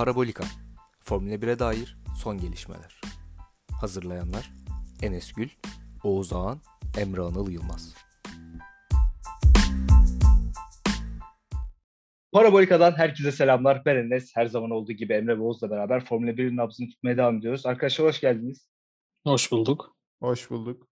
Parabolika Formula 1'e dair son gelişmeler. Hazırlayanlar Enes Gül, Oğuz Ağan, Emre Anıl Yılmaz. Parabolika'dan herkese selamlar. Ben Enes. Her zaman olduğu gibi Emre ve Oğuz'la beraber Formula 1'in nabzını tutmaya devam ediyoruz. Arkadaşlar hoş geldiniz. Hoş bulduk. Hoş bulduk.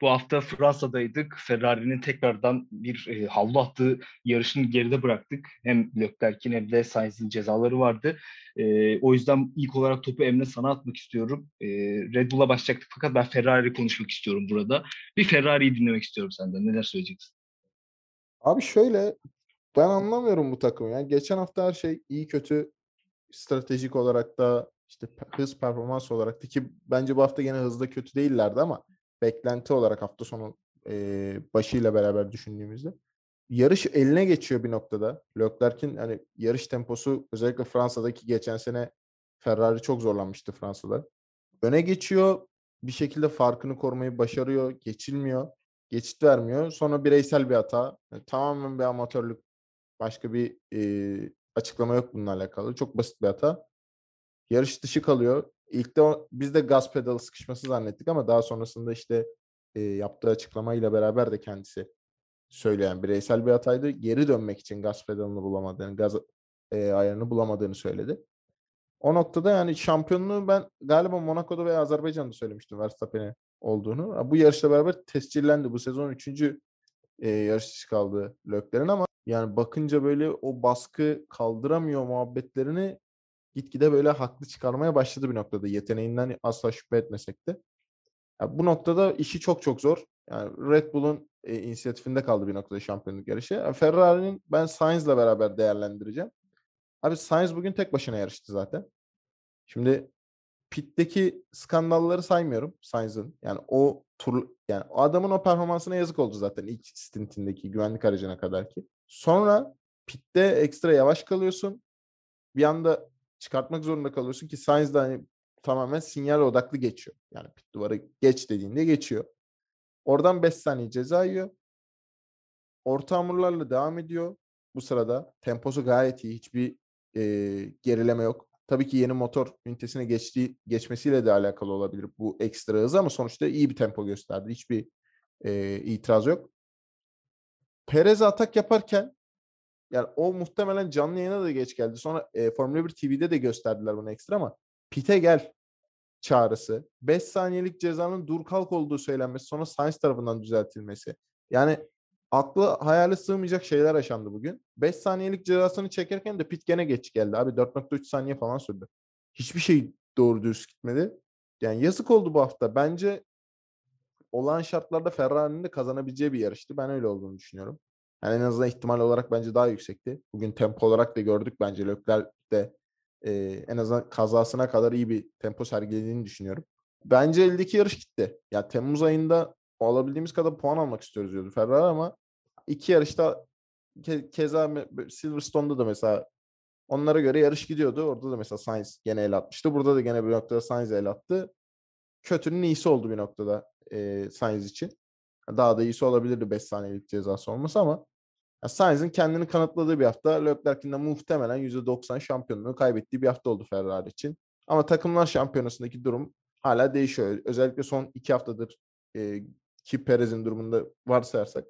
Bu hafta Fransa'daydık. Ferrari'nin tekrardan bir e, havlu attığı yarışını geride bıraktık. Hem Leclerc'in hem de Sainz'in cezaları vardı. E, o yüzden ilk olarak topu Emre sana atmak istiyorum. E, Red Bull'a başlayacaktık fakat ben Ferrari konuşmak istiyorum burada. Bir Ferrari'yi dinlemek istiyorum senden. Neler söyleyeceksin? Abi şöyle ben anlamıyorum bu takımı. Yani geçen hafta her şey iyi kötü stratejik olarak da işte hız performans olarak da ki bence bu hafta yine hızda kötü değillerdi ama beklenti olarak hafta sonu e, başıyla beraber düşündüğümüzde yarış eline geçiyor bir noktada. Leclerc'in hani yarış temposu özellikle Fransa'daki geçen sene Ferrari çok zorlanmıştı Fransa'da. Öne geçiyor, bir şekilde farkını korumayı başarıyor, geçilmiyor, geçit vermiyor. Sonra bireysel bir hata, yani tamamen bir amatörlük, başka bir e, açıklama yok bununla alakalı. Çok basit bir hata. Yarış dışı kalıyor. İlk de o, biz de gaz pedalı sıkışması zannettik ama daha sonrasında işte e, yaptığı açıklamayla beraber de kendisi söyleyen bireysel bir hataydı. Geri dönmek için gaz pedalını bulamadığını, gaz e, ayarını bulamadığını söyledi. O noktada yani şampiyonluğu ben galiba Monaco'da veya Azerbaycan'da söylemiştim Verstappen'e olduğunu. Bu yarışla beraber tescillendi. Bu sezon üçüncü e, yarış dışı kaldı Lökler'in ama yani bakınca böyle o baskı kaldıramıyor muhabbetlerini gitgide böyle haklı çıkarmaya başladı bir noktada. Yeteneğinden asla şüphe etmesek de. Yani bu noktada işi çok çok zor. Yani Red Bull'un e, inisiyatifinde kaldı bir noktada şampiyonluk yarışı. Yani Ferrari'nin ben Sainz'la beraber değerlendireceğim. Abi Sainz bugün tek başına yarıştı zaten. Şimdi pitteki skandalları saymıyorum Sainz'ın. Yani o tur yani o adamın o performansına yazık oldu zaten ilk stintindeki güvenlik aracına kadar ki. Sonra pitte ekstra yavaş kalıyorsun. Bir anda çıkartmak zorunda kalıyorsun ki Sainz de hani tamamen sinyal odaklı geçiyor. Yani pit duvarı geç dediğinde geçiyor. Oradan 5 saniye ceza yiyor. Orta hamurlarla devam ediyor. Bu sırada temposu gayet iyi. Hiçbir e, gerileme yok. Tabii ki yeni motor ünitesine geçtiği geçmesiyle de alakalı olabilir bu ekstra hız ama sonuçta iyi bir tempo gösterdi. Hiçbir e, itiraz yok. Perez atak yaparken yani o muhtemelen canlı yayına da geç geldi. Sonra e, Formula 1 TV'de de gösterdiler bunu ekstra ama pite gel çağrısı, 5 saniyelik cezanın dur kalk olduğu söylenmesi, sonra Sainz tarafından düzeltilmesi. Yani aklı hayale sığmayacak şeyler yaşandı bugün. 5 saniyelik cezasını çekerken de pit gene geç geldi. Abi 4.3 saniye falan sürdü. Hiçbir şey doğru düz gitmedi. Yani yazık oldu bu hafta. Bence olan şartlarda Ferrari'nin de kazanabileceği bir yarıştı. Ben öyle olduğunu düşünüyorum. Yani en azından ihtimal olarak bence daha yüksekti. Bugün tempo olarak da gördük bence. Leclerc de e, en azından kazasına kadar iyi bir tempo sergilediğini düşünüyorum. Bence eldeki yarış gitti. Ya Temmuz ayında alabildiğimiz kadar puan almak istiyoruz diyordu Ferrari ama iki yarışta ke- keza Silverstone'da da mesela onlara göre yarış gidiyordu. Orada da mesela Sainz gene el atmıştı. Burada da gene bir noktada Sainz el attı. Kötünün iyisi oldu bir noktada e, Sainz için. Daha da iyisi olabilirdi 5 saniyelik cezası olması ama Sainz'in kendini kanıtladığı bir hafta. Leclerc'in de muhtemelen %90 şampiyonluğu kaybettiği bir hafta oldu Ferrari için. Ama takımlar şampiyonasındaki durum hala değişiyor. Özellikle son iki haftadır e, ki Perez'in durumunda varsayarsak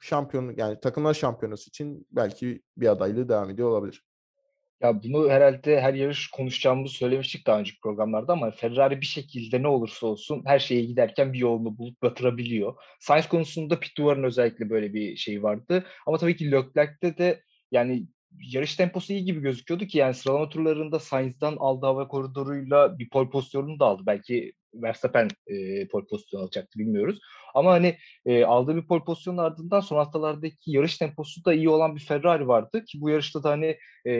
şampiyonluk yani takımlar şampiyonası için belki bir adaylığı devam ediyor olabilir. Ya bunu herhalde her yarış konuşacağımızı söylemiştik daha önceki programlarda ama Ferrari bir şekilde ne olursa olsun her şeye giderken bir yolunu bulup batırabiliyor. Sainz konusunda pit duvarın özellikle böyle bir şey vardı. Ama tabii ki Leclerc'te de yani yarış temposu iyi gibi gözüküyordu ki yani sıralama turlarında Sainz'dan aldığı hava koridoruyla bir pol pozisyonunu da aldı. Belki Verstappen e, pol pozisyonu alacaktı bilmiyoruz. Ama hani e, aldığı bir pol pozisyonun ardından son haftalardaki yarış temposu da iyi olan bir Ferrari vardı ki bu yarışta da hani e,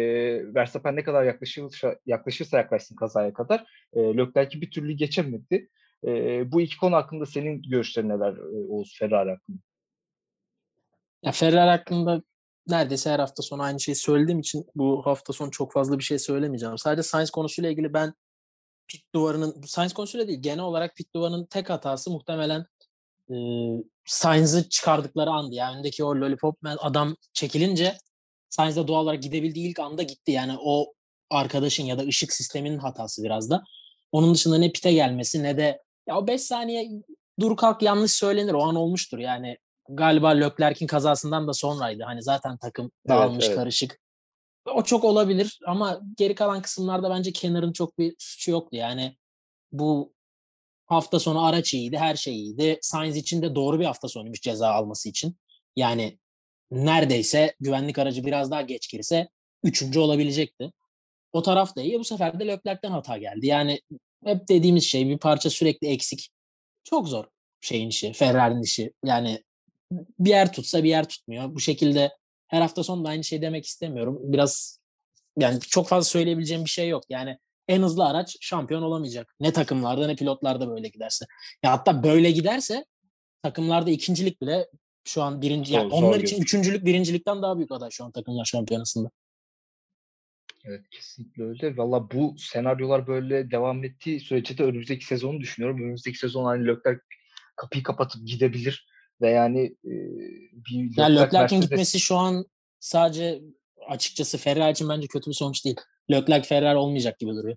Verstappen ne kadar yaklaşırsa, yaklaşırsa yaklaşsın kazaya kadar e, Leclerc'i bir türlü geçemedi. E, bu iki konu hakkında senin görüşlerin neler e, Oğuz Ferrari hakkında? Ya Ferrari hakkında neredeyse her hafta sonu aynı şeyi söylediğim için bu hafta sonu çok fazla bir şey söylemeyeceğim. Sadece Sainz konusuyla ilgili ben pit duvarının, Sainz konusuyla değil genel olarak pit duvarının tek hatası muhtemelen e, Sainz'ı çıkardıkları andı. Yani öndeki o lollipop adam çekilince Sainz de doğal olarak gidebildiği ilk anda gitti. Yani o arkadaşın ya da ışık sisteminin hatası biraz da. Onun dışında ne pite gelmesi ne de ya o 5 saniye dur kalk yanlış söylenir. O an olmuştur. Yani galiba Leclerc'in kazasından da sonraydı. Hani zaten takım dağılmış evet. karışık. O çok olabilir ama geri kalan kısımlarda bence Kenner'ın çok bir suçu yoktu. Yani bu hafta sonu araç iyiydi, her şey iyiydi. Sainz için de doğru bir hafta sonuymuş ceza alması için. Yani neredeyse güvenlik aracı biraz daha geç girse üçüncü olabilecekti. O taraf da iyi. Bu sefer de Leclerc'ten hata geldi. Yani hep dediğimiz şey bir parça sürekli eksik. Çok zor şeyin işi, Ferrari'nin işi. Yani bir yer tutsa bir yer tutmuyor. Bu şekilde her hafta sonu da aynı şey demek istemiyorum. Biraz yani çok fazla söyleyebileceğim bir şey yok. Yani en hızlı araç şampiyon olamayacak. Ne takımlarda ne pilotlarda böyle giderse. Ya hatta böyle giderse takımlarda ikincilik bile şu an birinci yani Zor- zor onlar için gözüküyor. üçüncülük birincilikten daha büyük aday şu an takımlar şampiyonasında. Evet kesinlikle öyle. Valla bu senaryolar böyle devam ettiği sürece de önümüzdeki sezonu düşünüyorum. Önümüzdeki sezon hani Leclerc kapıyı kapatıp gidebilir ve yani e, bir Yani Leclerc Leclerc'in gitmesi şu an sadece açıkçası Ferrari için bence kötü bir sonuç değil. Leclerc Ferrari olmayacak gibi duruyor.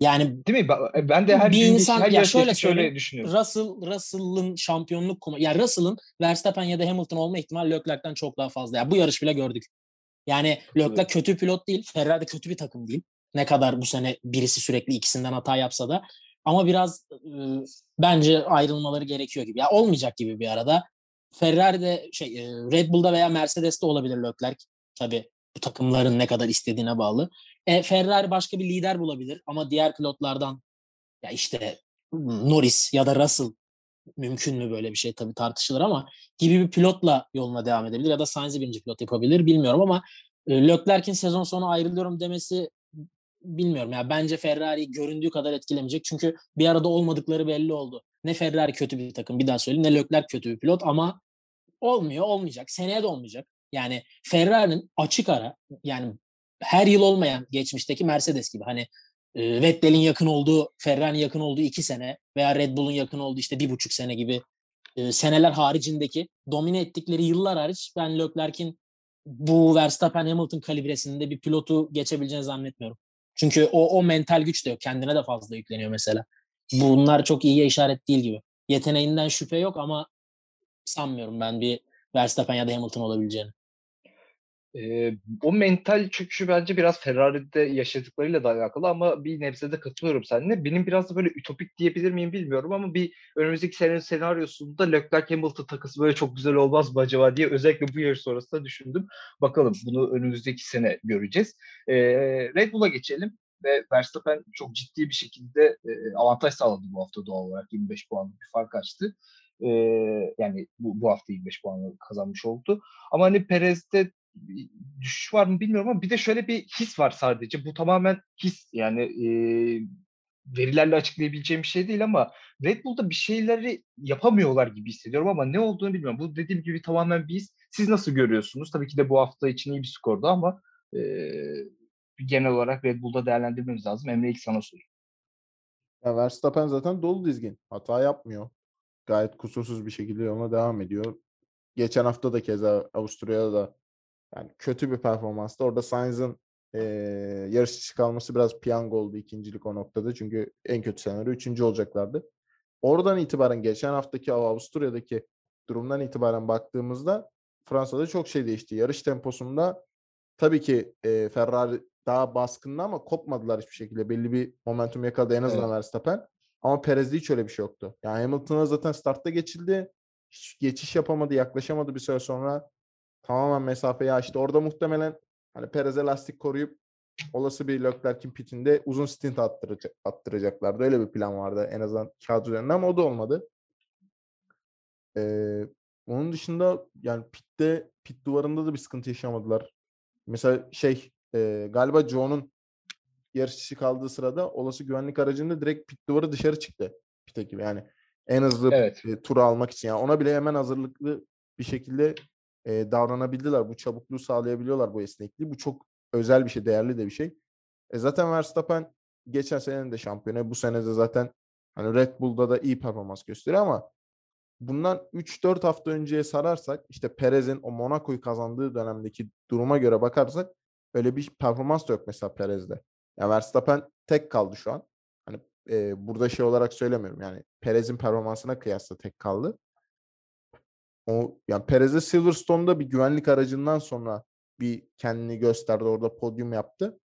Yani değil mi? Ben- Ben de her Bir insan- her ya şöyle geçtikçe öyle söyleyeyim, düşünüyorum. Russell Russell'ın şampiyonluk kuma yani Russell'ın Verstappen ya da Hamilton olma ihtimali Leclerc'ten çok daha fazla. Yani bu yarış bile gördük. Yani Leclerc kötü pilot değil, Ferrari de kötü bir takım değil. Ne kadar bu sene birisi sürekli ikisinden hata yapsa da ama biraz e, bence ayrılmaları gerekiyor gibi. Ya olmayacak gibi bir arada. Ferrari'de şey e, Red Bull'da veya Mercedes'te olabilir Leclerc. Tabii bu takımların ne kadar istediğine bağlı. E, Ferrari başka bir lider bulabilir ama diğer pilotlardan ya işte Norris ya da Russell mümkün mü böyle bir şey tabii tartışılır ama gibi bir pilotla yoluna devam edebilir ya da Sainz'i birinci pilot yapabilir bilmiyorum ama e, Leclerc'in sezon sonu ayrılıyorum demesi bilmiyorum ya bence Ferrari göründüğü kadar etkilemeyecek çünkü bir arada olmadıkları belli oldu. Ne Ferrari kötü bir takım bir daha söyleyeyim ne Leclerc kötü bir pilot ama olmuyor olmayacak seneye de olmayacak. Yani Ferrari'nin açık ara yani her yıl olmayan geçmişteki Mercedes gibi hani e, Vettel'in yakın olduğu, Ferrari'nin yakın olduğu iki sene veya Red Bull'un yakın olduğu işte bir buçuk sene gibi e, seneler haricindeki domine ettikleri yıllar hariç ben Leclerc'in bu Verstappen Hamilton kalibresinde bir pilotu geçebileceğini zannetmiyorum. Çünkü o, o mental güç de yok. Kendine de fazla yükleniyor mesela. Bunlar çok iyiye işaret değil gibi. Yeteneğinden şüphe yok ama sanmıyorum ben bir Verstappen ya da Hamilton olabileceğini. Ee, o mental çöküşü bence biraz Ferrari'de yaşadıklarıyla da alakalı ama bir nebze de katılıyorum seninle. Benim biraz da böyle ütopik diyebilir miyim bilmiyorum ama bir önümüzdeki senenin senaryosunda Leclerc Hamilton takısı böyle çok güzel olmaz mı acaba diye özellikle bu yarış sonrasında düşündüm. Bakalım bunu önümüzdeki sene göreceğiz. Ee, Red Bull'a geçelim ve Verstappen çok ciddi bir şekilde e, avantaj sağladı bu hafta doğal olarak 25 puanlık bir fark açtı. Ee, yani bu, bu hafta 25 puanı kazanmış oldu. Ama hani Perez'de düşüş var mı bilmiyorum ama bir de şöyle bir his var sadece. Bu tamamen his yani e, verilerle açıklayabileceğim bir şey değil ama Red Bull'da bir şeyleri yapamıyorlar gibi hissediyorum ama ne olduğunu bilmiyorum. Bu dediğim gibi tamamen bir his. Siz nasıl görüyorsunuz? Tabii ki de bu hafta için iyi bir skordu ama e, genel olarak Red Bull'da değerlendirmemiz lazım. Emre ilk sana sorayım. Ya Verstappen zaten dolu dizgin. Hata yapmıyor. Gayet kusursuz bir şekilde yoluna devam ediyor. Geçen hafta da keza Avusturya'da da yani kötü bir performanstı. Orada Sainz'ın eee yarış dışı kalması biraz piyango oldu ikincilik o noktada. Çünkü en kötü senaryo üçüncü olacaklardı. Oradan itibaren geçen haftaki Avusturya'daki durumdan itibaren baktığımızda Fransa'da çok şey değişti. Yarış temposunda tabii ki eee, Ferrari daha baskındı ama kopmadılar hiçbir şekilde. Belli bir momentum yakaladı en azından Evet. Verstappen. Ama Perez'de hiç öyle bir şey yoktu. Yani Hamilton'a zaten startta geçildi. Hiç geçiş yapamadı, yaklaşamadı bir süre sonra. Tamamen mesafeyi açtı. Orada muhtemelen hani Perez'e lastik koruyup olası bir Leclerc'in pitinde uzun stint attıracak, attıracaklardı. Öyle bir plan vardı en azından kağıt üzerinde ama o da olmadı. Ee, onun dışında yani pitte pit duvarında da bir sıkıntı yaşamadılar. Mesela şey e, galiba Joe'nun yarış dışı kaldığı sırada olası güvenlik aracında direkt pit duvarı dışarı çıktı. Pite gibi yani en hızlı Evet. e, turu almak için. Yani ona bile hemen hazırlıklı bir şekilde e, davranabildiler. Bu çabukluğu sağlayabiliyorlar bu esnekliği. Bu çok özel bir şey, değerli de bir şey. E zaten Verstappen geçen senenin de şampiyonu. Bu sene de zaten hani Red Bull'da da iyi performans gösteriyor ama bundan 3-4 hafta önceye sararsak işte Perez'in o Monaco'yu kazandığı dönemdeki duruma göre bakarsak öyle bir performans da yok mesela Perez'de. Ya Verstappen tek kaldı şu an. Hani e, burada şey olarak söylemiyorum. Yani Perez'in performansına kıyasla tek kaldı. O yani Perez'e Silverstone'da bir güvenlik aracından sonra bir kendini gösterdi. Orada podyum yaptı.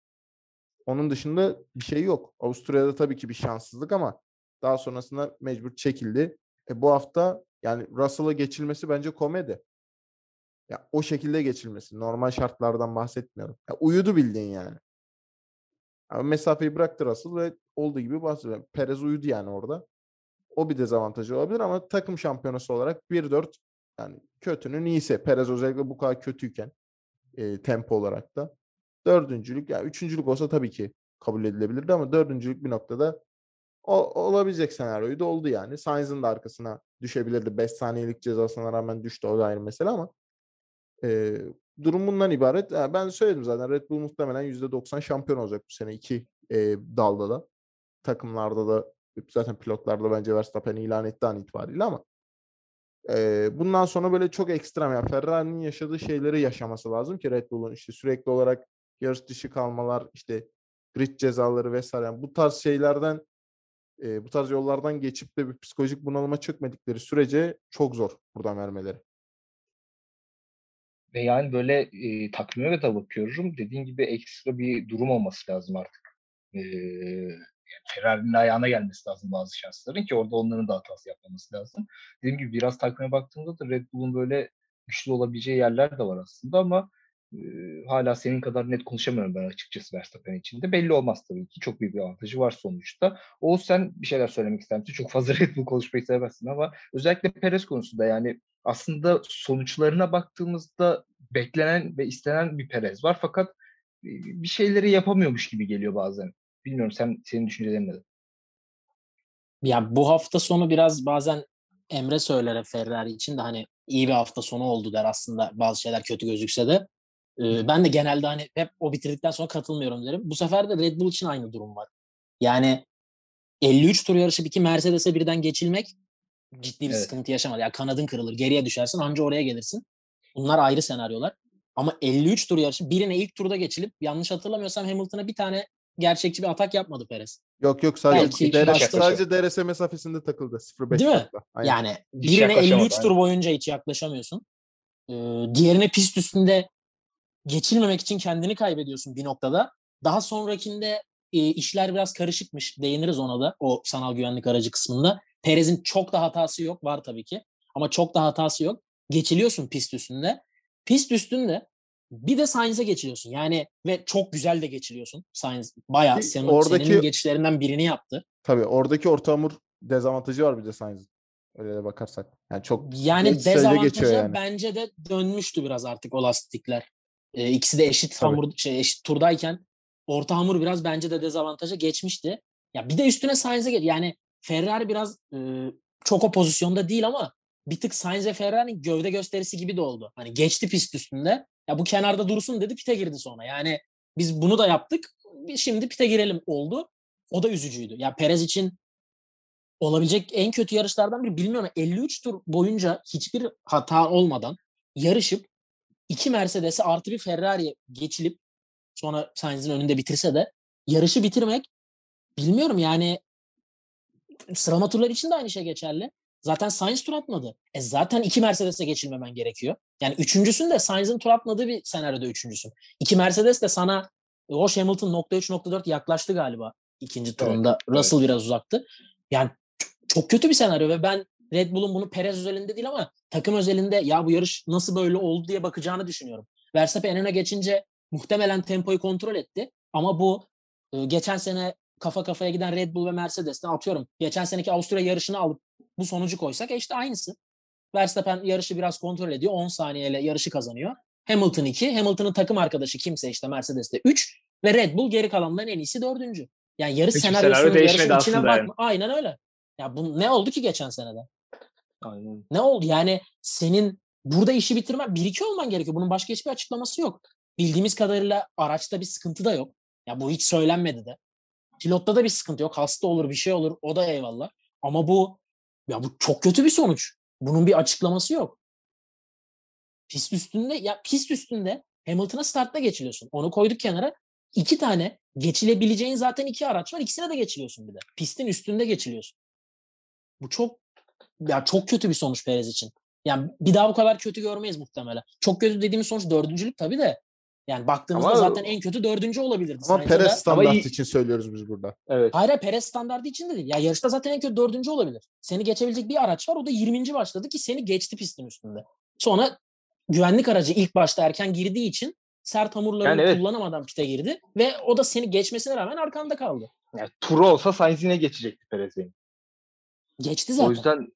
Onun dışında bir şey yok. Avusturya'da tabii ki bir şanssızlık ama daha sonrasında mecbur çekildi. E bu hafta yani Russell'a geçilmesi bence komedi. Ya o şekilde geçilmesi. Normal şartlardan bahsetmiyorum. Ya uyudu bildiğin yani. Ama mesafeyi bıraktı Russell ve olduğu gibi bahsediyorum. Perez uyudu yani orada. O bir dezavantajı olabilir ama takım şampiyonası olarak 1-4 yani kötünün iyisi. Perez özellikle bu kadar kötüyken e, tempo olarak da. Dördüncülük yani üçüncülük olsa tabii ki kabul edilebilirdi ama dördüncülük bir noktada o, olabilecek senaryoyu da oldu yani. Sainz'ın da arkasına düşebilirdi. 5 saniyelik cezasına rağmen düştü o da ayrı mesele ama e, durum bundan ibaret. Yani ben söyledim zaten Red Bull muhtemelen %90 şampiyon olacak bu sene iki e, dalda da. Takımlarda da zaten pilotlarda bence Verstappen ilan etti an itibariyle ama bundan sonra böyle çok ekstrem yani Ferrari'nin yaşadığı şeyleri yaşaması lazım ki Red Bull'un işte sürekli olarak yarış dışı kalmalar, işte grid cezaları vesaire. Yani bu tarz şeylerden e, bu tarz yollardan geçip de bir psikolojik bunalıma çökmedikleri sürece çok zor buradan vermeleri. Ve yani böyle e, takvime de bakıyorum. Dediğin gibi ekstra bir durum olması lazım artık. E, yani Ferrari'nin ayağına gelmesi lazım bazı şansların ki orada onların da hatası yapmaması lazım. Dediğim gibi biraz takvime baktığımda da Red Bull'un böyle güçlü olabileceği yerler de var aslında ama e, hala senin kadar net konuşamıyorum ben açıkçası Verstappen için de. Belli olmaz tabii ki. Çok büyük bir avantajı var sonuçta. Oğuz sen bir şeyler söylemek ister misin? Çok fazla Red Bull konuşmayı sevmezsin ama özellikle Perez konusunda yani aslında sonuçlarına baktığımızda beklenen ve istenen bir Perez var fakat bir şeyleri yapamıyormuş gibi geliyor bazen. Bilmiyorum sen senin düşüncelerin nedir? Ya bu hafta sonu biraz bazen Emre söyler Ferrari için de hani iyi bir hafta sonu oldu der aslında bazı şeyler kötü gözükse de. Ee, ben de genelde hani hep o bitirdikten sonra katılmıyorum derim. Bu sefer de Red Bull için aynı durum var. Yani 53 tur yarışı iki Mercedes'e birden geçilmek ciddi bir evet. sıkıntı yaşamadı. Yani kanadın kırılır, geriye düşersin anca oraya gelirsin. Bunlar ayrı senaryolar. Ama 53 tur yarışı birine ilk turda geçilip yanlış hatırlamıyorsam Hamilton'a bir tane gerçekçi bir atak yapmadı Perez. Yok yok sadece DRS, sadece DRS mesafesinde takıldı 0.5 Değil mi? Aynen. Yani Hiç birine 53 tur boyunca hiç yaklaşamıyorsun. Ee, diğerine pist üstünde geçilmemek için kendini kaybediyorsun bir noktada. Daha sonrakinde e, işler biraz karışıkmış. Değiniriz ona da o sanal güvenlik aracı kısmında. Perez'in çok da hatası yok. Var tabii ki. Ama çok da hatası yok. Geçiliyorsun pist üstünde. Pist üstünde bir de Sainz'e geçiliyorsun. Yani ve çok güzel de geçiliyorsun. Sainz bayağı senin, oradaki, senin geçişlerinden birini yaptı. Tabii oradaki orta hamur dezavantajı var bir de Sainz'in. Öyle de bakarsak. Yani çok yani dezavantajı yani. bence de dönmüştü biraz artık o lastikler. Ee, ikisi de eşit Tabii. hamur şey eşit turdayken orta hamur biraz bence de dezavantaja geçmişti. Ya bir de üstüne Sainz'e gel. Yani Ferrari biraz e, çok o pozisyonda değil ama bir tık Sainz ve Ferrari'nin gövde gösterisi gibi de oldu. Hani geçti pist üstünde. Ya bu kenarda dursun dedi pite girdi sonra. Yani biz bunu da yaptık. Şimdi pite girelim oldu. O da üzücüydü. Ya Perez için olabilecek en kötü yarışlardan biri bilmiyorum. 53 tur boyunca hiçbir hata olmadan yarışıp iki Mercedes'e artı bir Ferrari'ye geçilip sonra Sainz'in önünde bitirse de yarışı bitirmek bilmiyorum yani sıralama turları için de aynı şey geçerli. Zaten Sainz tur atmadı. E zaten iki Mercedes'e geçilmemen gerekiyor. Yani üçüncüsün de Sainz'in tur atmadığı bir senaryoda üçüncüsün. İki Mercedes de sana Roche Hamilton nokta üç nokta dört yaklaştı galiba ikinci turunda. Evet, Russell evet. biraz uzaktı. Yani çok kötü bir senaryo ve ben Red Bull'un bunu Perez özelinde değil ama takım özelinde ya bu yarış nasıl böyle oldu diye bakacağını düşünüyorum. Verstappen öne geçince muhtemelen tempoyu kontrol etti ama bu geçen sene kafa kafaya giden Red Bull ve Mercedes'ten atıyorum. Geçen seneki Avusturya yarışını alıp bu sonucu koysak e işte aynısı. Verstappen yarışı biraz kontrol ediyor. 10 saniyeyle yarışı kazanıyor. Hamilton 2. Hamilton'ın takım arkadaşı kimse işte Mercedes'te 3. Ve Red Bull geri kalanların en iyisi 4. Yani yarış senaryosunun yarışın içine bakma. Yani. Aynen öyle. Ya bu ne oldu ki geçen senede? Aynen. Ne oldu? Yani senin burada işi bitirmen 1-2 olman gerekiyor. Bunun başka hiçbir açıklaması yok. Bildiğimiz kadarıyla araçta bir sıkıntı da yok. Ya bu hiç söylenmedi de. Pilotta da bir sıkıntı yok. Hasta olur, bir şey olur. O da eyvallah. Ama bu ya bu çok kötü bir sonuç. Bunun bir açıklaması yok. Pist üstünde ya pist üstünde Hamilton'a startla geçiliyorsun. Onu koyduk kenara. iki tane geçilebileceğin zaten iki araç var. İkisine de geçiliyorsun bir de. Pistin üstünde geçiliyorsun. Bu çok ya çok kötü bir sonuç Perez için. Yani bir daha bu kadar kötü görmeyiz muhtemelen. Çok kötü dediğimiz sonuç dördüncülük tabii de. Yani baktığımızda Ama- zaten en kötü dördüncü olabilirdi. Ama Sainz'e Perez de- standart iyi- için söylüyoruz biz burada. Evet. Hayır Perez standartı için de değil. Ya yarışta zaten en kötü dördüncü olabilir. Seni geçebilecek bir araç var. O da 20. başladı ki seni geçti pistin üstünde. Sonra güvenlik aracı ilk başta erken girdiği için sert hamurlarını Yani evet. kullanamadan pite girdi. Ve o da seni geçmesine rağmen arkanda kaldı. Yani turu olsa Sainz yine geçecekti Perez'i. Geçti zaten. O yüzden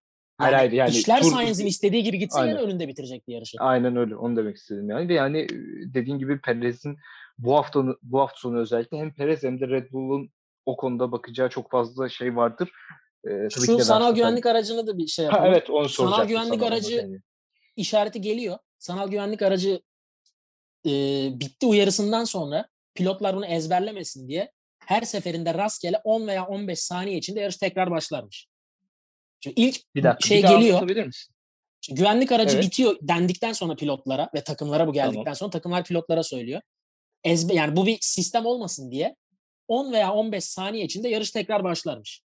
yani, hayır hayır yani işler tur- Sainz'in istediği gibi gitse yine Aynen. önünde bitirecekti yarışı. Aynen öyle. Onu demek istedim yani. Ve yani dediğin gibi Perez'in bu hafta bu hafta sonu özellikle hem Perez hem de Red Bull'un o konuda bakacağı çok fazla şey vardır. Ee, tabii ki Şu de sanal güvenlik aracını da bir şey Ha, yapalım. evet onu Sanal soracaktım güvenlik sana onu aracı- yani. işareti geliyor. Sanal güvenlik aracı e, bitti uyarısından sonra pilotlar bunu ezberlemesin diye her seferinde rastgele 10 veya 15 saniye içinde yarış tekrar başlarmış. Çünkü ilk Bir dakika. şey bir geliyor. misin? Şimdi güvenlik aracı Evet. bitiyor dendikten sonra pilotlara ve takımlara bu geldikten Tamam. sonra takımlar pilotlara söylüyor. Ezbe, yani bu bir sistem olmasın diye 10 veya 15 saniye içinde yarış tekrar başlarmış.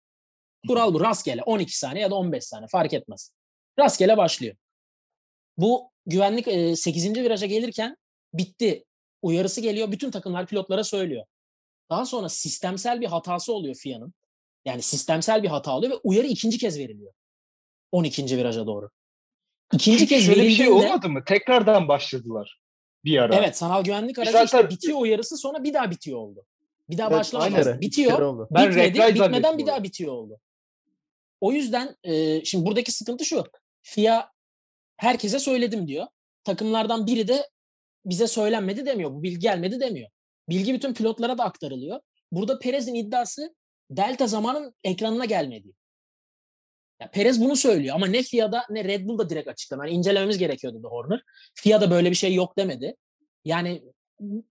Kural bu rastgele 12 saniye ya da 15 saniye fark etmez. Rastgele başlıyor. Bu güvenlik e, 8. viraja gelirken bitti. Uyarısı geliyor. Bütün takımlar pilotlara söylüyor. Daha sonra sistemsel bir hatası oluyor FIA'nın. Yani sistemsel bir hata oluyor ve uyarı ikinci kez veriliyor. 12. viraja doğru. İkinci kez şöyle bir şey olmadı mı? Tekrardan başladılar bir ara. evet sanal güvenlik aracı zaten- işte bitiyor uyarısı sonra bir daha bitiyor oldu. Bir daha Evet, başlamaz. Bitiyor. Ben bitmedi. retry Bitmeden bir daha bitiyor oldu. O yüzden e, şimdi buradaki sıkıntı şu. FIA herkese söyledim diyor. Takımlardan biri de bize söylenmedi demiyor. Bu bilgi gelmedi demiyor. Bilgi bütün pilotlara da aktarılıyor. Burada Perez'in iddiası delta zamanın ekranına gelmedi. Ya Perez bunu söylüyor ama ne FIA'da ne Red Bull'da direkt açıklama. Yani incelememiz gerekiyordu The Horner. FIA'da böyle bir şey yok demedi. Yani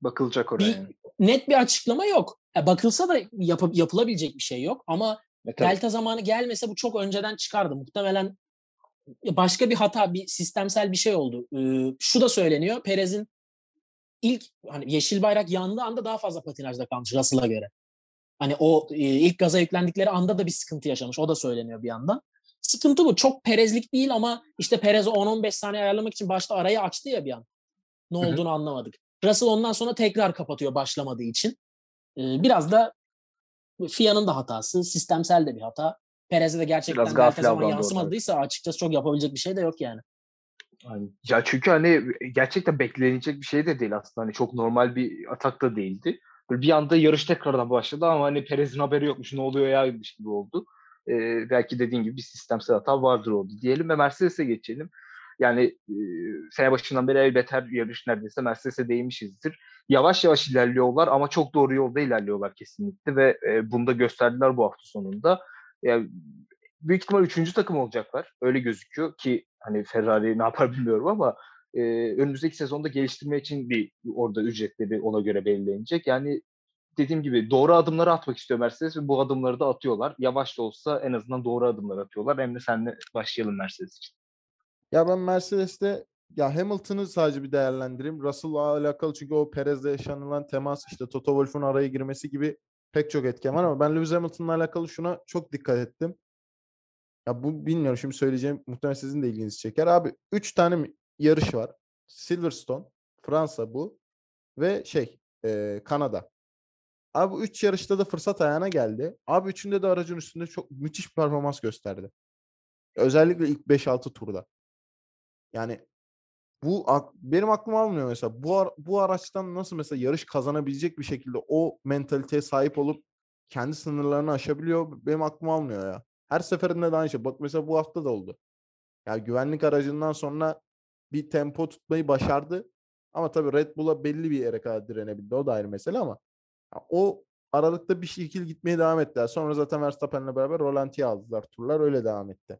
Bakılacak oraya. Bir- net bir açıklama yok. Ya bakılsa da yapı- yapılabilecek bir şey yok ama E, tabii. delta zamanı gelmese bu çok önceden çıkardı. Muhtemelen başka bir hata, bir sistemsel bir şey oldu. Ee, şu da söyleniyor. Perez'in ilk hani yeşil bayrak yandığı anda daha fazla patinajda kalmış Russell'a göre. Hani o e, ilk gaza yüklendikleri anda da bir sıkıntı yaşamış. O da söyleniyor bir yandan. Sıkıntı bu. Çok Perezlik değil ama işte Perez'i 10-15 saniye ayarlamak için başta arayı açtı ya bir an. Ne olduğunu anlamadık. Russell ondan sonra tekrar kapatıyor başlamadığı için. Ee, biraz da FIA'nın da hatası, sistemsel de bir hata. Perez'e de gerçekten gafil zaman avlandı orada. yansımadıysa açıkçası çok yapabilecek bir şey de yok yani. Aynen. Ya çünkü hani gerçekten beklenecek bir şey de değil aslında. Hani çok normal bir atak da değildi. Bir anda yarış tekrardan başladı ama hani Perez'in haberi yokmuş ne oluyor yaymış gibi oldu. Ee, belki dediğin gibi bir sistemsel hata vardır oldu diyelim ve Mercedes'e geçelim. Yani e, sene başından beri elbet her yarış neredeyse Mercedes'e değinmişizdir. Yavaş yavaş ilerliyorlar ama çok doğru yolda ilerliyorlar kesinlikle ve e, bunu da gösterdiler bu hafta sonunda. Yani büyük ihtimal üçüncü takım olacaklar. Öyle gözüküyor ki hani Ferrari ne yapar bilmiyorum ama e, önümüzdeki sezonda geliştirme için bir orada ücretleri ona göre belirlenecek. Yani dediğim gibi doğru adımları atmak istiyor Mercedes ve bu adımları da atıyorlar. Yavaş da olsa en azından doğru adımlar atıyorlar. Hem de senle başlayalım Mercedes için. Ya ben Mercedes'te ya Hamilton'ı sadece bir değerlendireyim. Russell'la alakalı çünkü o Perez'le yaşanılan temas işte Toto Wolff'un araya girmesi gibi pek çok etken var ama ben Lewis Hamilton'la alakalı şuna çok dikkat ettim. Ya bu bilmiyorum şimdi söyleyeceğim muhtemelen sizin de ilginizi çeker. Abi 3 tane yarış var. Silverstone, Fransa bu ve şey e, Kanada. Abi bu 3 yarışta da fırsat ayağına geldi. Abi üçünde de aracın üstünde çok müthiş bir performans gösterdi. Özellikle ilk 5-6 turda. Yani bu benim aklım almıyor mesela. Bu bu araçtan nasıl mesela yarış kazanabilecek bir şekilde o mentaliteye sahip olup kendi sınırlarını aşabiliyor. Benim aklım almıyor ya. Her seferinde de aynı şey. Bak mesela bu hafta da oldu. Ya güvenlik aracından sonra bir tempo tutmayı başardı. Ama tabii Red Bull'a belli bir yere kadar direnebildi. O da ayrı mesele ama o aralıkta bir şekil gitmeye devam ettiler. Sonra zaten Verstappen'le beraber rolantiye aldılar. Turlar öyle devam etti.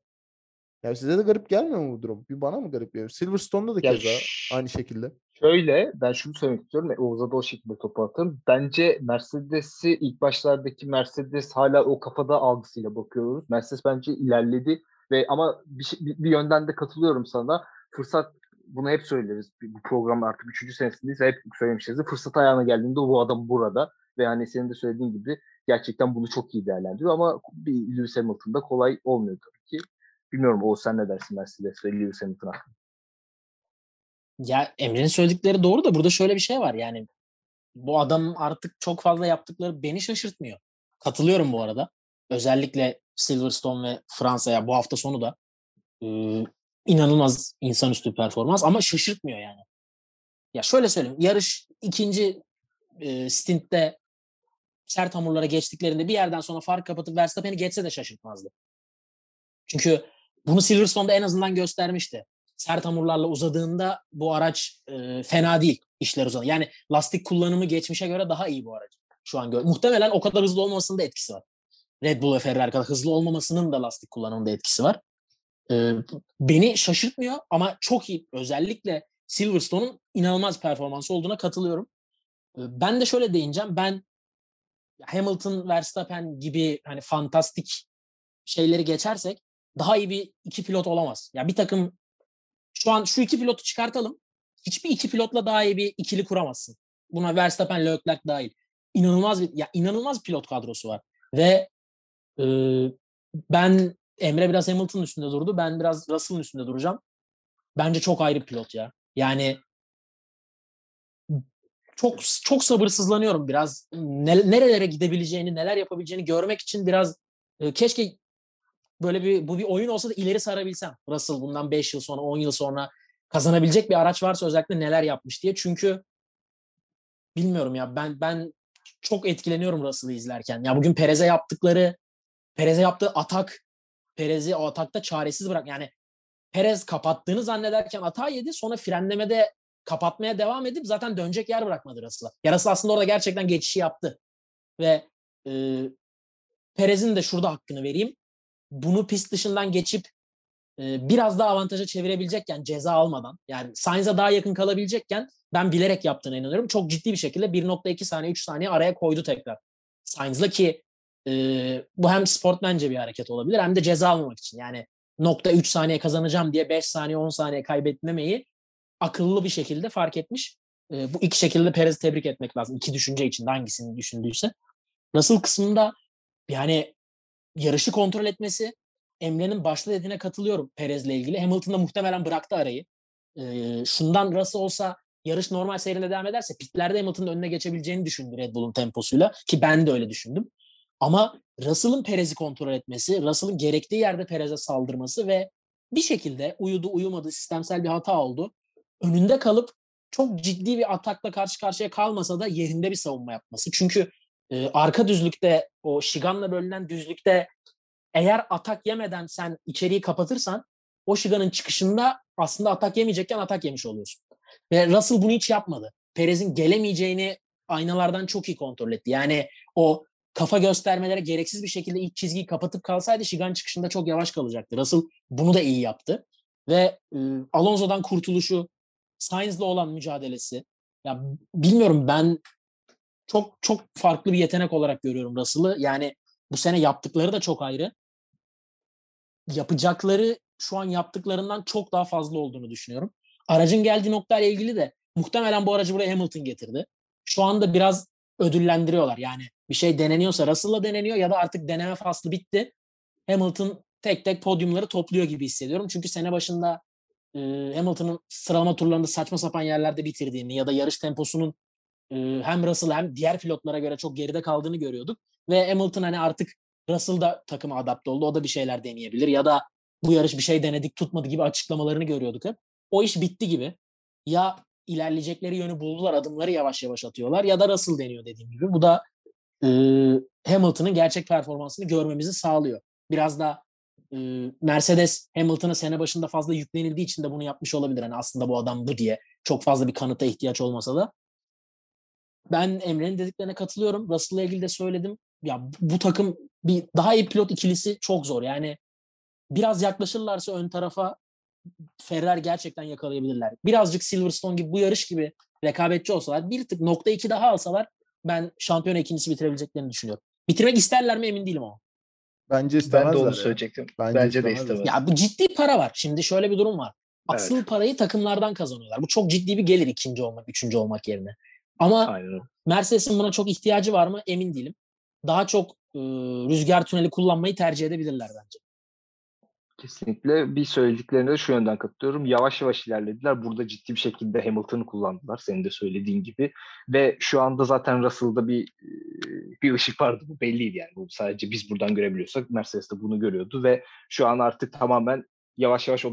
Ya size de garip gelmiyor mu bu durum? Bir bana mı garip geliyor? Silverstone'da da keza aynı şekilde. Şöyle ben şunu söylemek istiyorum Oğuz'a da o şekilde topu atarım. Bence Mercedes'i ilk başlardaki Mercedes hala o kafada algısıyla bakıyoruz. Mercedes bence ilerledi ve ama bir, şey- bir, bir yönden de katılıyorum sana. Fırsat bunu hep söyleriz. Bu program artık üçüncü senesindeyiz. Hep söylemişiz. Fırsat ayağına geldiğinde bu adam burada. Ve hani senin de söylediğin gibi gerçekten bunu çok iyi değerlendiriyor. Ama bir Lewis Hamilton'da kolay olmuyor tabii ki. Bilmiyorum o sen ne dersin Mercedes ve Lewis Hamilton? Ya Emre'nin söyledikleri doğru da burada şöyle bir şey var. Yani bu adam artık çok fazla yaptıkları beni şaşırtmıyor. Katılıyorum bu arada. Özellikle Silverstone ve Fransa'ya bu hafta sonu da inanılmaz insanüstü performans ama şaşırtmıyor yani. Ya şöyle söyleyeyim. Yarış ikinci e, stintte sert hamurlara geçtiklerinde bir yerden sonra fark kapatıp Verstappen'i geçse de şaşırtmazdı. Çünkü bunu Silverstone'da en azından göstermişti. Sert hamurlarla uzadığında bu araç e, fena değil işler uzadı. Yani lastik kullanımı geçmişe göre daha iyi bu araç. Şu an gör. Muhtemelen o kadar hızlı olmasının da etkisi var. Red Bull ve Ferrari kadar hızlı olmamasının da lastik kullanımında etkisi var. Ee, beni şaşırtmıyor ama çok iyi. Özellikle Silverstone'un inanılmaz performansı olduğuna katılıyorum. Ee, ben de şöyle değineceğim. Ben Hamilton, Verstappen gibi hani fantastik şeyleri geçersek daha iyi bir iki pilot olamaz. Ya bir takım şu an şu iki pilotu çıkartalım. Hiçbir iki pilotla daha iyi bir ikili kuramazsın. Buna Verstappen, Leclerc dahil. İnanılmaz bir ya inanılmaz pilot kadrosu var. Ve e, ben Emre biraz Hamilton'ın üstünde durdu. Ben biraz Russell'ın üstünde duracağım. Bence çok ayrı pilot ya. Yani çok çok sabırsızlanıyorum biraz. Ne, nerelere gidebileceğini, neler yapabileceğini görmek için biraz e, keşke böyle bir bu bir oyun olsa da ileri sarabilsem. Russell bundan 5 yıl sonra, 10 yıl sonra kazanabilecek bir araç varsa özellikle neler yapmış diye. Çünkü bilmiyorum ya ben ben çok etkileniyorum Russell'ı izlerken. Ya bugün Perez'e yaptıkları, Perez'e yaptığı atak, Perez'i o atakta çaresiz bırak. Yani Perez kapattığını zannederken hata yedi. Sonra frenlemede kapatmaya devam edip zaten dönecek yer bırakmadı Russell'a. Ya Russell aslında orada gerçekten geçişi yaptı. Ve e, Perez'in de şurada hakkını vereyim. Bunu pist dışından geçip e, biraz daha avantaja çevirebilecekken ceza almadan yani Sainz'a daha yakın kalabilecekken ben bilerek yaptığına inanıyorum. Çok ciddi bir şekilde 1.2 saniye 3 saniye araya koydu tekrar. Sainz'la ki bu hem sportmence bir hareket olabilir hem de ceza almamak için. Yani nokta 3 saniye kazanacağım diye 5 saniye 10 saniye kaybetmemeyi akıllı bir şekilde fark etmiş. E, bu iki şekilde Perez'i tebrik etmek lazım. İki düşünce içinde hangisini düşündüyse. Nasıl kısmında yani yarışı kontrol etmesi Emre'nin başta dediğine katılıyorum Perez'le ilgili. Hamilton da muhtemelen bıraktı arayı. E, şundan Russell olsa yarış normal seyrinde devam ederse pitlerde Hamilton'ın önüne geçebileceğini düşündü Red Bull'un temposuyla ki ben de öyle düşündüm. Ama Russell'ın Perez'i kontrol etmesi, Russell'ın gerektiği yerde Perez'e saldırması ve bir şekilde uyudu uyumadı sistemsel bir hata oldu. Önünde kalıp çok ciddi bir atakla karşı karşıya kalmasa da yerinde bir savunma yapması. Çünkü e, arka düzlükte o Şigan'la bölünen düzlükte eğer atak yemeden sen içeriği kapatırsan o Şigan'ın çıkışında aslında atak yemeyecekken atak yemiş oluyorsun. Ve Russell bunu hiç yapmadı. Perez'in gelemeyeceğini aynalardan çok iyi kontrol etti. Yani o kafa göstermelere gereksiz bir şekilde ilk çizgiyi kapatıp kalsaydı Şigan çıkışında çok yavaş kalacaktı. Russell bunu da iyi yaptı. Ve e, Alonso'dan kurtuluşu, Sainz'la olan mücadelesi. Ya bilmiyorum ben çok çok farklı bir yetenek olarak görüyorum Russell'ı. Yani bu sene yaptıkları da çok ayrı. Yapacakları şu an yaptıklarından çok daha fazla olduğunu düşünüyorum. Aracın geldiği noktayla ilgili de muhtemelen bu aracı buraya Hamilton getirdi. Şu anda biraz ödüllendiriyorlar. Yani bir şey deneniyorsa Russell'la deneniyor ya da artık deneme faslı bitti. Hamilton tek tek podyumları topluyor gibi hissediyorum. Çünkü sene başında e, Hamilton'ın sıralama turlarında saçma sapan yerlerde bitirdiğini ya da yarış temposunun e, hem Russell hem diğer pilotlara göre çok geride kaldığını görüyorduk. Ve Hamilton hani artık Russell da takıma adapte oldu. O da bir şeyler deneyebilir ya da bu yarış bir şey denedik tutmadı gibi açıklamalarını görüyorduk hep. O iş bitti gibi. Ya ilerleyecekleri yönü buldular, adımları yavaş yavaş atıyorlar ya da Russell deniyor dediğim gibi. Bu da e, Hamilton'ın gerçek performansını görmemizi sağlıyor. Biraz da e, Mercedes Hamilton'a sene başında fazla yüklenildiği için de bunu yapmış olabilir. Hani aslında bu adam bu diye çok fazla bir kanıta ihtiyaç olmasa da. Ben Emre'nin dediklerine katılıyorum. Russell'la ilgili de söyledim. Ya bu takım bir daha iyi pilot ikilisi çok zor. Yani biraz yaklaşırlarsa ön tarafa Ferrari gerçekten yakalayabilirler. Birazcık Silverstone gibi bu yarış gibi rekabetçi olsalar bir tık nokta iki daha alsalar ben şampiyon ikincisi bitirebileceklerini düşünüyorum. Bitirmek isterler mi emin değilim ama. Bence istemezler. Ben de onu söyleyecektim. Bence Bence, de istemezler. istemez. Ya bu ciddi para var. Şimdi şöyle bir durum var. Asıl parayı takımlardan kazanıyorlar. Bu çok ciddi bir gelir ikinci olmak, üçüncü olmak yerine. Ama. Mercedes'in buna çok ihtiyacı var mı emin değilim. Daha çok e, rüzgar tüneli kullanmayı tercih edebilirler bence. Kesinlikle bir söylediklerine de şu yönden katılıyorum. Yavaş yavaş ilerlediler. Burada ciddi bir şekilde Hamilton'ı kullandılar. Senin de söylediğin gibi. Ve şu anda zaten Russell'da bir bir ışık vardı. Bu belliydi yani. Bu sadece biz buradan görebiliyorsak Mercedes de bunu görüyordu ve şu an artık tamamen yavaş yavaş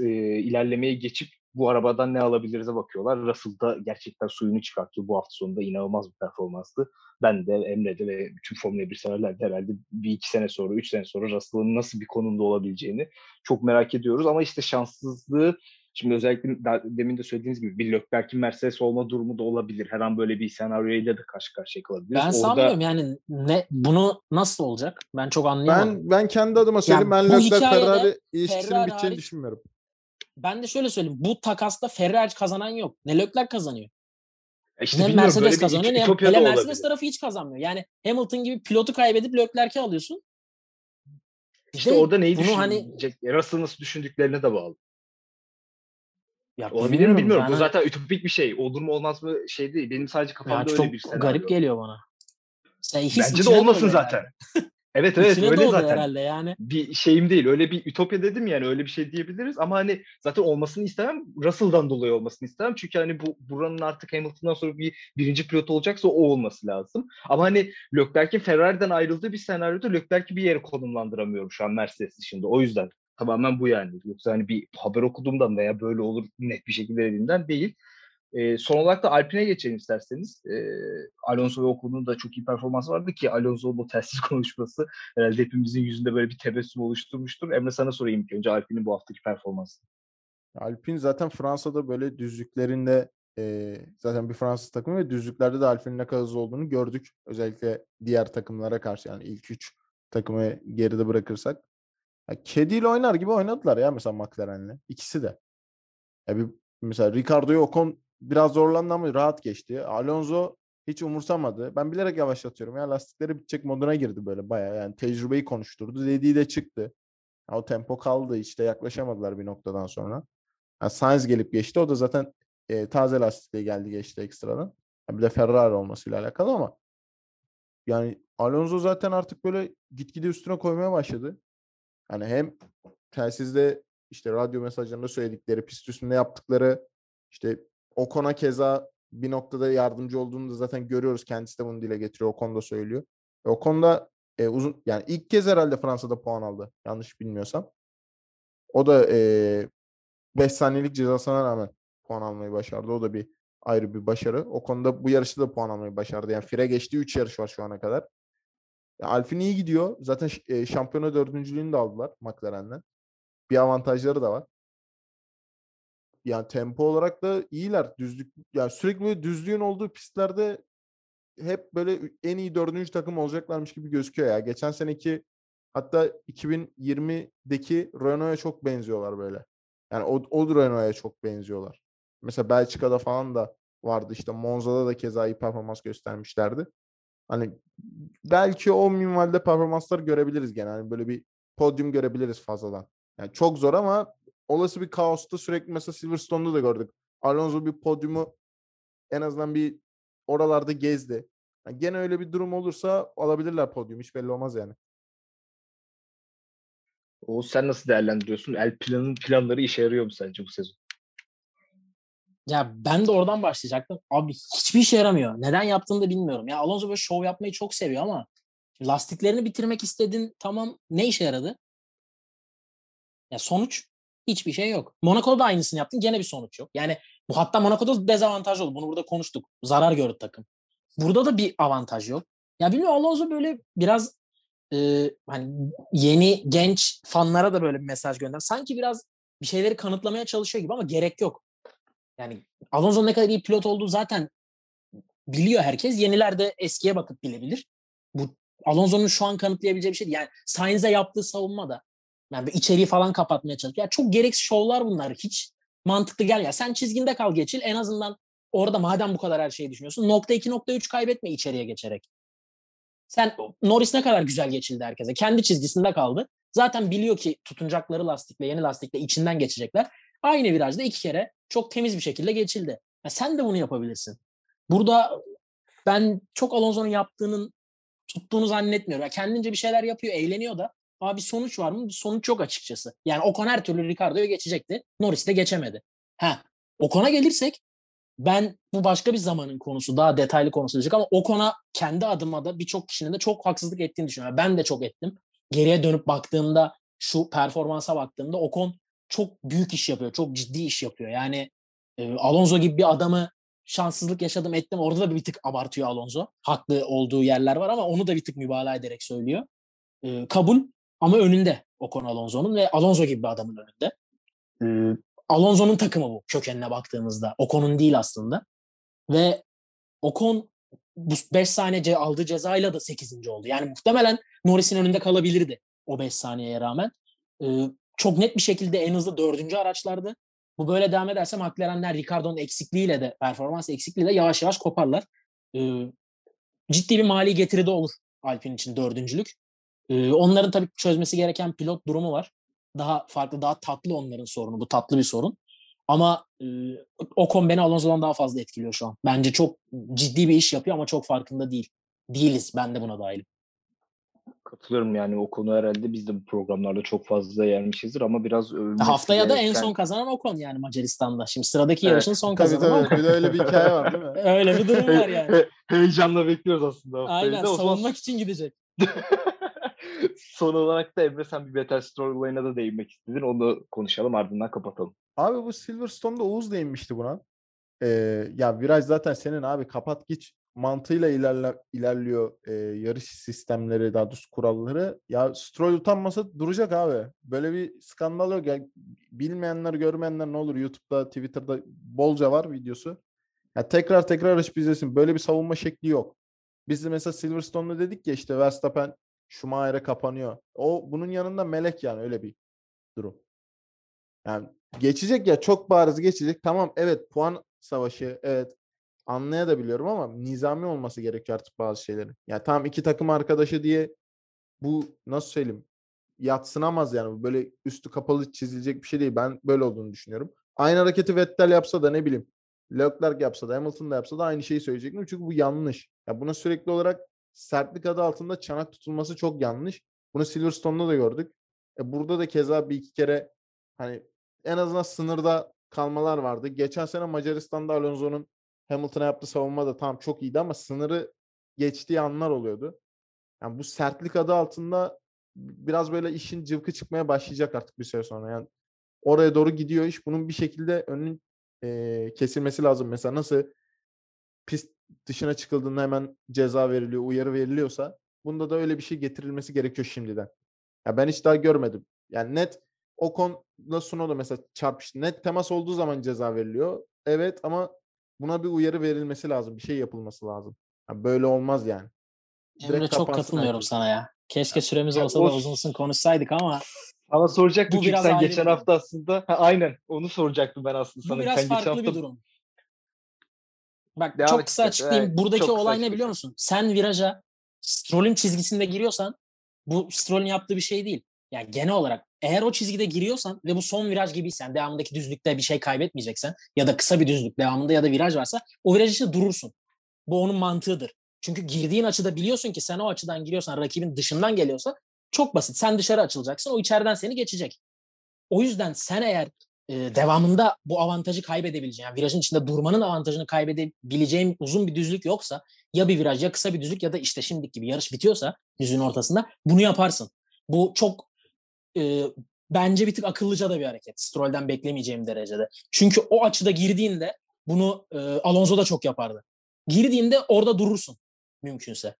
e, ilerlemeye geçip bu arabadan ne alabiliriz'e bakıyorlar. Russell da gerçekten suyunu çıkartıyor bu hafta sonunda. inanılmaz bir performanstı. Ben de Emre'de ve bütün Formula 1 severler de herhalde bir iki sene sonra, üç sene sonra Russell'ın nasıl bir konumda olabileceğini çok merak ediyoruz. Ama işte şanssızlığı Şimdi özellikle demin de söylediğiniz gibi bir Leclerc'in Mercedes olma durumu da olabilir. Her an böyle bir senaryoyla da karşı karşıya kalabiliriz. Ben Orada... sanmıyorum yani ne bunu nasıl olacak? Ben çok anlayamadım. Ben ben kendi adıma söyleyeyim. Yani ben hikayede Ferrari ilişkisinin biteceğini hariç- düşünmüyorum. Ben de şöyle söyleyeyim. Bu takasta Ferrari kazanan yok. Ne Leclerc kazanıyor. İşte ne bilmiyorum, Mercedes kazanıyor ne hele olabilir. Mercedes tarafı hiç kazanmıyor. Yani Hamilton gibi pilotu kaybedip Leclerc'i alıyorsun. İşte de orada neyi hani düşünecek? Russell nasıl düşündüklerine de bağlı. ya Olabilir mi bilmiyorum. Ben Bu hani- zaten ütopik bir şey. Olur mu olmaz mı şey değil. Benim sadece ya kafamda çok öyle bir senaryo. garip geliyor bana. Sen his Bence de olmasın zaten. herhalde. Evet evet İçine öyle zaten. herhalde yani. Bir şeyim değil. Öyle bir ütopya dedim yani öyle bir şey diyebiliriz ama hani zaten olmasını istemem. Russell'dan dolayı olmasını istemem. Çünkü hani bu buranın artık Hamilton'dan sonra bir birinci pilot olacaksa o olması lazım. Ama hani Leclerc'in Ferrari'den ayrıldığı bir senaryoda Leclerc'i bir yere konumlandıramıyorum şu an Mercedes dışında. O yüzden tamamen bu yani. Yoksa hani bir haber okuduğumdan veya böyle olur net bir şekilde dediğimden değil. Ee, son olarak da Alpine'e geçelim isterseniz. Ee, Alonso ve Ocon'un da çok iyi performansı vardı ki Alonso'nun o telsiz konuşması herhalde hepimizin yüzünde böyle bir tebessüm oluşturmuştur. Emre sana sorayım ilk önce Alpine'in bu haftaki performansı. Alpine zaten Fransa'da böyle düzlüklerinde e, zaten bir Fransız takımı ve düzlüklerde de Alpine'in ne kadar hızlı olduğunu gördük. Özellikle diğer takımlara karşı yani ilk üç takımı geride bırakırsak. Ya, kediyle oynar gibi oynadılar ya mesela McLaren'le. İkisi de. Ya bir, mesela Ricardo'yu Ocon biraz zorlandı ama rahat geçti. Alonso hiç umursamadı. Ben bilerek yavaşlatıyorum. Ya lastikleri bitecek moduna girdi böyle bayağı. Yani tecrübeyi konuşturdu. Dediği de çıktı. Ya, o tempo kaldı işte yaklaşamadılar bir noktadan sonra. Yani Sainz gelip geçti. O da zaten e, taze lastikle geldi geçti ekstradan. Ya bir de Ferrari olmasıyla alakalı ama yani Alonso zaten artık böyle gitgide üstüne koymaya başladı. Yani hem telsizde işte radyo mesajlarında söyledikleri, pist üstünde yaptıkları işte Ocon'a keza bir noktada yardımcı olduğunu da zaten görüyoruz. Kendisi de bunu dile getiriyor. Ocon da söylüyor. Ve Ocon da e, uzun yani ilk kez herhalde Fransa'da puan aldı. Yanlış bilmiyorsam. O da e, 5 saniyelik cezasına rağmen puan almayı başardı. O da bir ayrı bir başarı. O konuda bu yarışta da puan almayı başardı. Yani fire geçtiği 3 yarış var şu ana kadar. Ya Alpine iyi gidiyor. Zaten e, şampiyona dördüncülüğünü de aldılar McLaren'den. Bir avantajları da var. Yani tempo olarak da iyiler. Düzlük yani sürekli böyle düzlüğün olduğu pistlerde hep böyle en iyi dördüncü takım olacaklarmış gibi gözüküyor ya. Geçen seneki hatta 2020'deki Renault'a çok benziyorlar böyle. Yani o, o Renault'a çok benziyorlar. Mesela Belçika'da falan da vardı işte Monza'da da keza iyi performans göstermişlerdi. Hani belki o minvalde performanslar görebiliriz gene. Hani böyle bir podyum görebiliriz fazladan. Yani çok zor ama olası bir kaosta sürekli mesela Silverstone'da da gördük. Alonso bir podyumu en azından bir oralarda gezdi. Yani gene öyle bir durum olursa alabilirler podyum. Hiç belli olmaz yani. Oğuz sen nasıl değerlendiriyorsun? El planın planları işe yarıyor mu sence bu sezon? Ya ben de oradan başlayacaktım. Abi hiçbir işe yaramıyor. Neden yaptığını da bilmiyorum. Ya Alonso böyle şov yapmayı çok seviyor ama lastiklerini bitirmek istedin tamam ne işe yaradı? Ya sonuç hiçbir şey yok. Monaco'da da aynısını yaptın gene bir sonuç yok. Yani bu hatta Monaco'da dezavantaj oldu. Bunu burada konuştuk. Zarar gördü takım. Burada da bir avantaj yok. Ya bilmiyorum Alonso böyle biraz e, hani yeni genç fanlara da böyle bir mesaj gönder. Sanki biraz bir şeyleri kanıtlamaya çalışıyor gibi ama gerek yok. Yani Alonso'nun ne kadar iyi pilot olduğu zaten biliyor herkes. Yeniler de eskiye bakıp bilebilir. Bu Alonso'nun şu an kanıtlayabileceği bir şey değil. Yani Sainz'e yaptığı savunma da yani içeriği falan kapatmaya çalışıyor. Ya çok gereksiz şovlar bunlar. Hiç mantıklı gel ya. Sen çizginde kal geçil. En azından orada madem bu kadar her şeyi düşünüyorsun. Nokta 2 nokta 3 kaybetme içeriye geçerek. Sen Norris ne kadar güzel geçildi herkese. Kendi çizgisinde kaldı. Zaten biliyor ki tutunacakları lastikle, yeni lastikle içinden geçecekler. Aynı virajda iki kere çok temiz bir şekilde geçildi. Ya sen de bunu yapabilirsin. Burada ben çok Alonso'nun yaptığının tuttuğunu zannetmiyorum. Ya kendince bir şeyler yapıyor, eğleniyor da Abi sonuç var mı? Bir sonuç yok açıkçası. Yani Ocon her türlü Ricardo'yu geçecekti. Norris de geçemedi. Ha, Ocon'a gelirsek ben bu başka bir zamanın konusu, daha detaylı konusu olacak ama Ocon'a kendi adıma da birçok kişinin de çok haksızlık ettiğini düşünüyorum. Ben de çok ettim. Geriye dönüp baktığımda şu performansa baktığımda Ocon çok büyük iş yapıyor. Çok ciddi iş yapıyor. Yani e, Alonso gibi bir adamı şanssızlık yaşadım ettim. Orada da bir tık abartıyor Alonso. Haklı olduğu yerler var ama onu da bir tık mübalağa ederek söylüyor. E, kabul ama önünde Ocon Alonso'nun ve Alonso gibi bir adamın önünde. Ee, Alonso'nun takımı bu kökenine baktığımızda. Ocon'un değil aslında. Ve Ocon bu 5 saniye aldığı cezayla da 8. oldu. Yani muhtemelen Norris'in önünde kalabilirdi o 5 saniyeye rağmen. Ee, çok net bir şekilde en hızlı dördüncü araçlardı. Bu böyle devam ederse McLaren'ler Ricardo'nun eksikliğiyle de performans eksikliğiyle yavaş yavaş koparlar. Ee, ciddi bir mali getiride olur Alpine için dördüncülük. Ee, onların tabii çözmesi gereken pilot durumu var. Daha farklı, daha tatlı onların sorunu. Bu tatlı bir sorun. Ama e, Ocon beni Alonso'dan daha fazla etkiliyor şu an. Bence çok ciddi bir iş yapıyor ama çok farkında değil. Değiliz. Ben de buna dahilim. Katılıyorum yani o konu herhalde biz de bu programlarda çok fazla yermişizdir ama biraz Haftaya da en son kazanan Ocon yani Macaristan'da. Şimdi sıradaki evet. yarışın son kazanan Ocon. Bir de öyle bir hikaye var değil mi? öyle bir durum var yani. Heyecanla bekliyoruz aslında. Aynen savunmak için gidecek. Son olarak da Emre sen bir Better Storyline'a da değinmek istedin. Onu konuşalım ardından kapatalım. Abi bu Silverstone'da Oğuz değinmişti buna. Ee, ya viraj zaten senin abi kapat geç mantığıyla ilerle, ilerliyor e, yarış sistemleri daha doğrusu kuralları. Ya Stroll utanmasa duracak abi. Böyle bir skandal yok. Yani bilmeyenler görmeyenler ne olur YouTube'da Twitter'da bolca var videosu. Ya tekrar tekrar açıp izlesin. Böyle bir savunma şekli yok. Biz de mesela Silverstone'da dedik ya işte Verstappen Schumacher'e kapanıyor. O bunun yanında melek yani öyle bir durum. Yani geçecek ya çok bariz geçecek. Tamam evet puan savaşı evet anlayabiliyorum ama nizami olması gerekiyor artık bazı şeylerin. Yani tamam iki takım arkadaşı diye bu nasıl söyleyeyim yatsınamaz yani. Böyle üstü kapalı çizilecek bir şey değil. Ben böyle olduğunu düşünüyorum. Aynı hareketi Vettel yapsa da ne bileyim Leclerc yapsa da Hamilton da yapsa da aynı şeyi söyleyecektim. Çünkü bu yanlış. Ya buna sürekli olarak sertlik adı altında çanak tutulması çok yanlış. Bunu Silverstone'da da gördük. E burada da keza bir iki kere hani en azından sınırda kalmalar vardı. Geçen sene Macaristan'da Alonso'nun Hamilton'a yaptığı savunma da tam çok iyiydi ama sınırı geçtiği anlar oluyordu. Yani bu sertlik adı altında biraz böyle işin cıvkı çıkmaya başlayacak artık bir süre sonra. Yani oraya doğru gidiyor iş. Bunun bir şekilde önünün e, kesilmesi lazım. Mesela nasıl pist dışına çıkıldığında hemen ceza veriliyor, uyarı veriliyorsa bunda da öyle bir şey getirilmesi gerekiyor şimdiden. Ya ben hiç daha görmedim. Yani net o konuda Sunoda mesela çarpıştı. Net temas olduğu zaman ceza veriliyor. Evet ama buna bir uyarı verilmesi lazım. Bir şey yapılması lazım. Yani böyle olmaz yani. Emre çok katılmıyorum herkes. sana ya. Keşke süremiz olsa da uzun uzun konuşsaydık ama ama soracaktım çünkü sen geçen hafta aslında ha, aynen onu soracaktım ben aslında sana. Bu biraz sen farklı hafta... bir durum. Bak Devam çok kısa açıklayayım. Evet, Buradaki olay ne biliyor musun? Sen viraja Stroll'ün çizgisinde giriyorsan bu Stroll'ün yaptığı bir şey değil. Yani genel olarak eğer o çizgide giriyorsan ve bu son viraj gibiysen devamındaki düzlükte bir şey kaybetmeyeceksen ya da kısa bir düzlük devamında ya da viraj varsa o viraj işte durursun. Bu onun mantığıdır. Çünkü girdiğin açıda biliyorsun ki sen o açıdan giriyorsan rakibin dışından geliyorsa çok basit. Sen dışarı açılacaksın o içeriden seni geçecek. O yüzden sen eğer e, devamında bu avantajı kaybedebileceğin, yani virajın içinde durmanın avantajını kaybedebileceğin uzun bir düzlük yoksa ya bir viraj ya kısa bir düzlük ya da işte şimdiki gibi yarış bitiyorsa düzlüğün ortasında bunu yaparsın. Bu çok e, bence bir tık akıllıca da bir hareket. Stroll'den beklemeyeceğim derecede. Çünkü o açıda girdiğinde bunu e, Alonso da çok yapardı. Girdiğinde orada durursun mümkünse.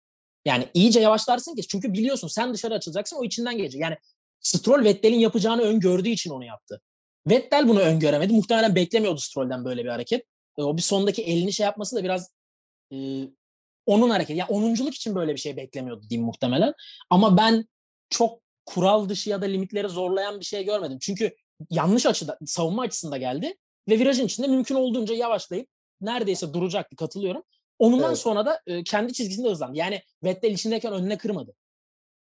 Yani iyice yavaşlarsın ki çünkü biliyorsun sen dışarı açılacaksın o içinden gelecek. Yani Stroll Vettel'in yapacağını öngördüğü için onu yaptı. Vettel bunu öngöremedi. Muhtemelen beklemiyordu Stroll'den böyle bir hareket. E, o bir sondaki elini şey yapması da biraz e, onun hareketi. Yani onunculuk için böyle bir şey beklemiyordu diyeyim muhtemelen. Ama ben çok kural dışı ya da limitleri zorlayan bir şey görmedim. Çünkü yanlış açıda, savunma açısında geldi ve virajın içinde mümkün olduğunca yavaşlayıp neredeyse duracaktı katılıyorum. Onundan evet. sonra da e, kendi çizgisinde hızlandı. Yani Vettel içindeyken önüne kırmadı.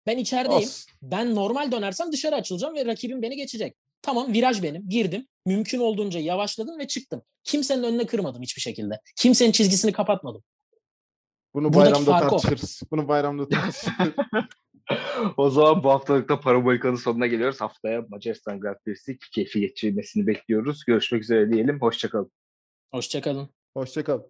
Ben içerideyim. Of. Ben normal dönersem dışarı açılacağım ve rakibim beni geçecek. Tamam viraj benim. Girdim. Mümkün olduğunca yavaşladım ve çıktım. Kimsenin önüne kırmadım hiçbir şekilde. Kimsenin çizgisini kapatmadım. Bunu Buradaki bayramda o. tartışırız. Bunu bayramda tartışırız. o zaman bu haftalıkta Parabolika'nın sonuna geliyoruz. Haftaya Macaristan Grand Prix'si keyfi geçirmesini bekliyoruz. Görüşmek üzere diyelim. Hoşçakalın. Hoşçakalın. Hoşçakal.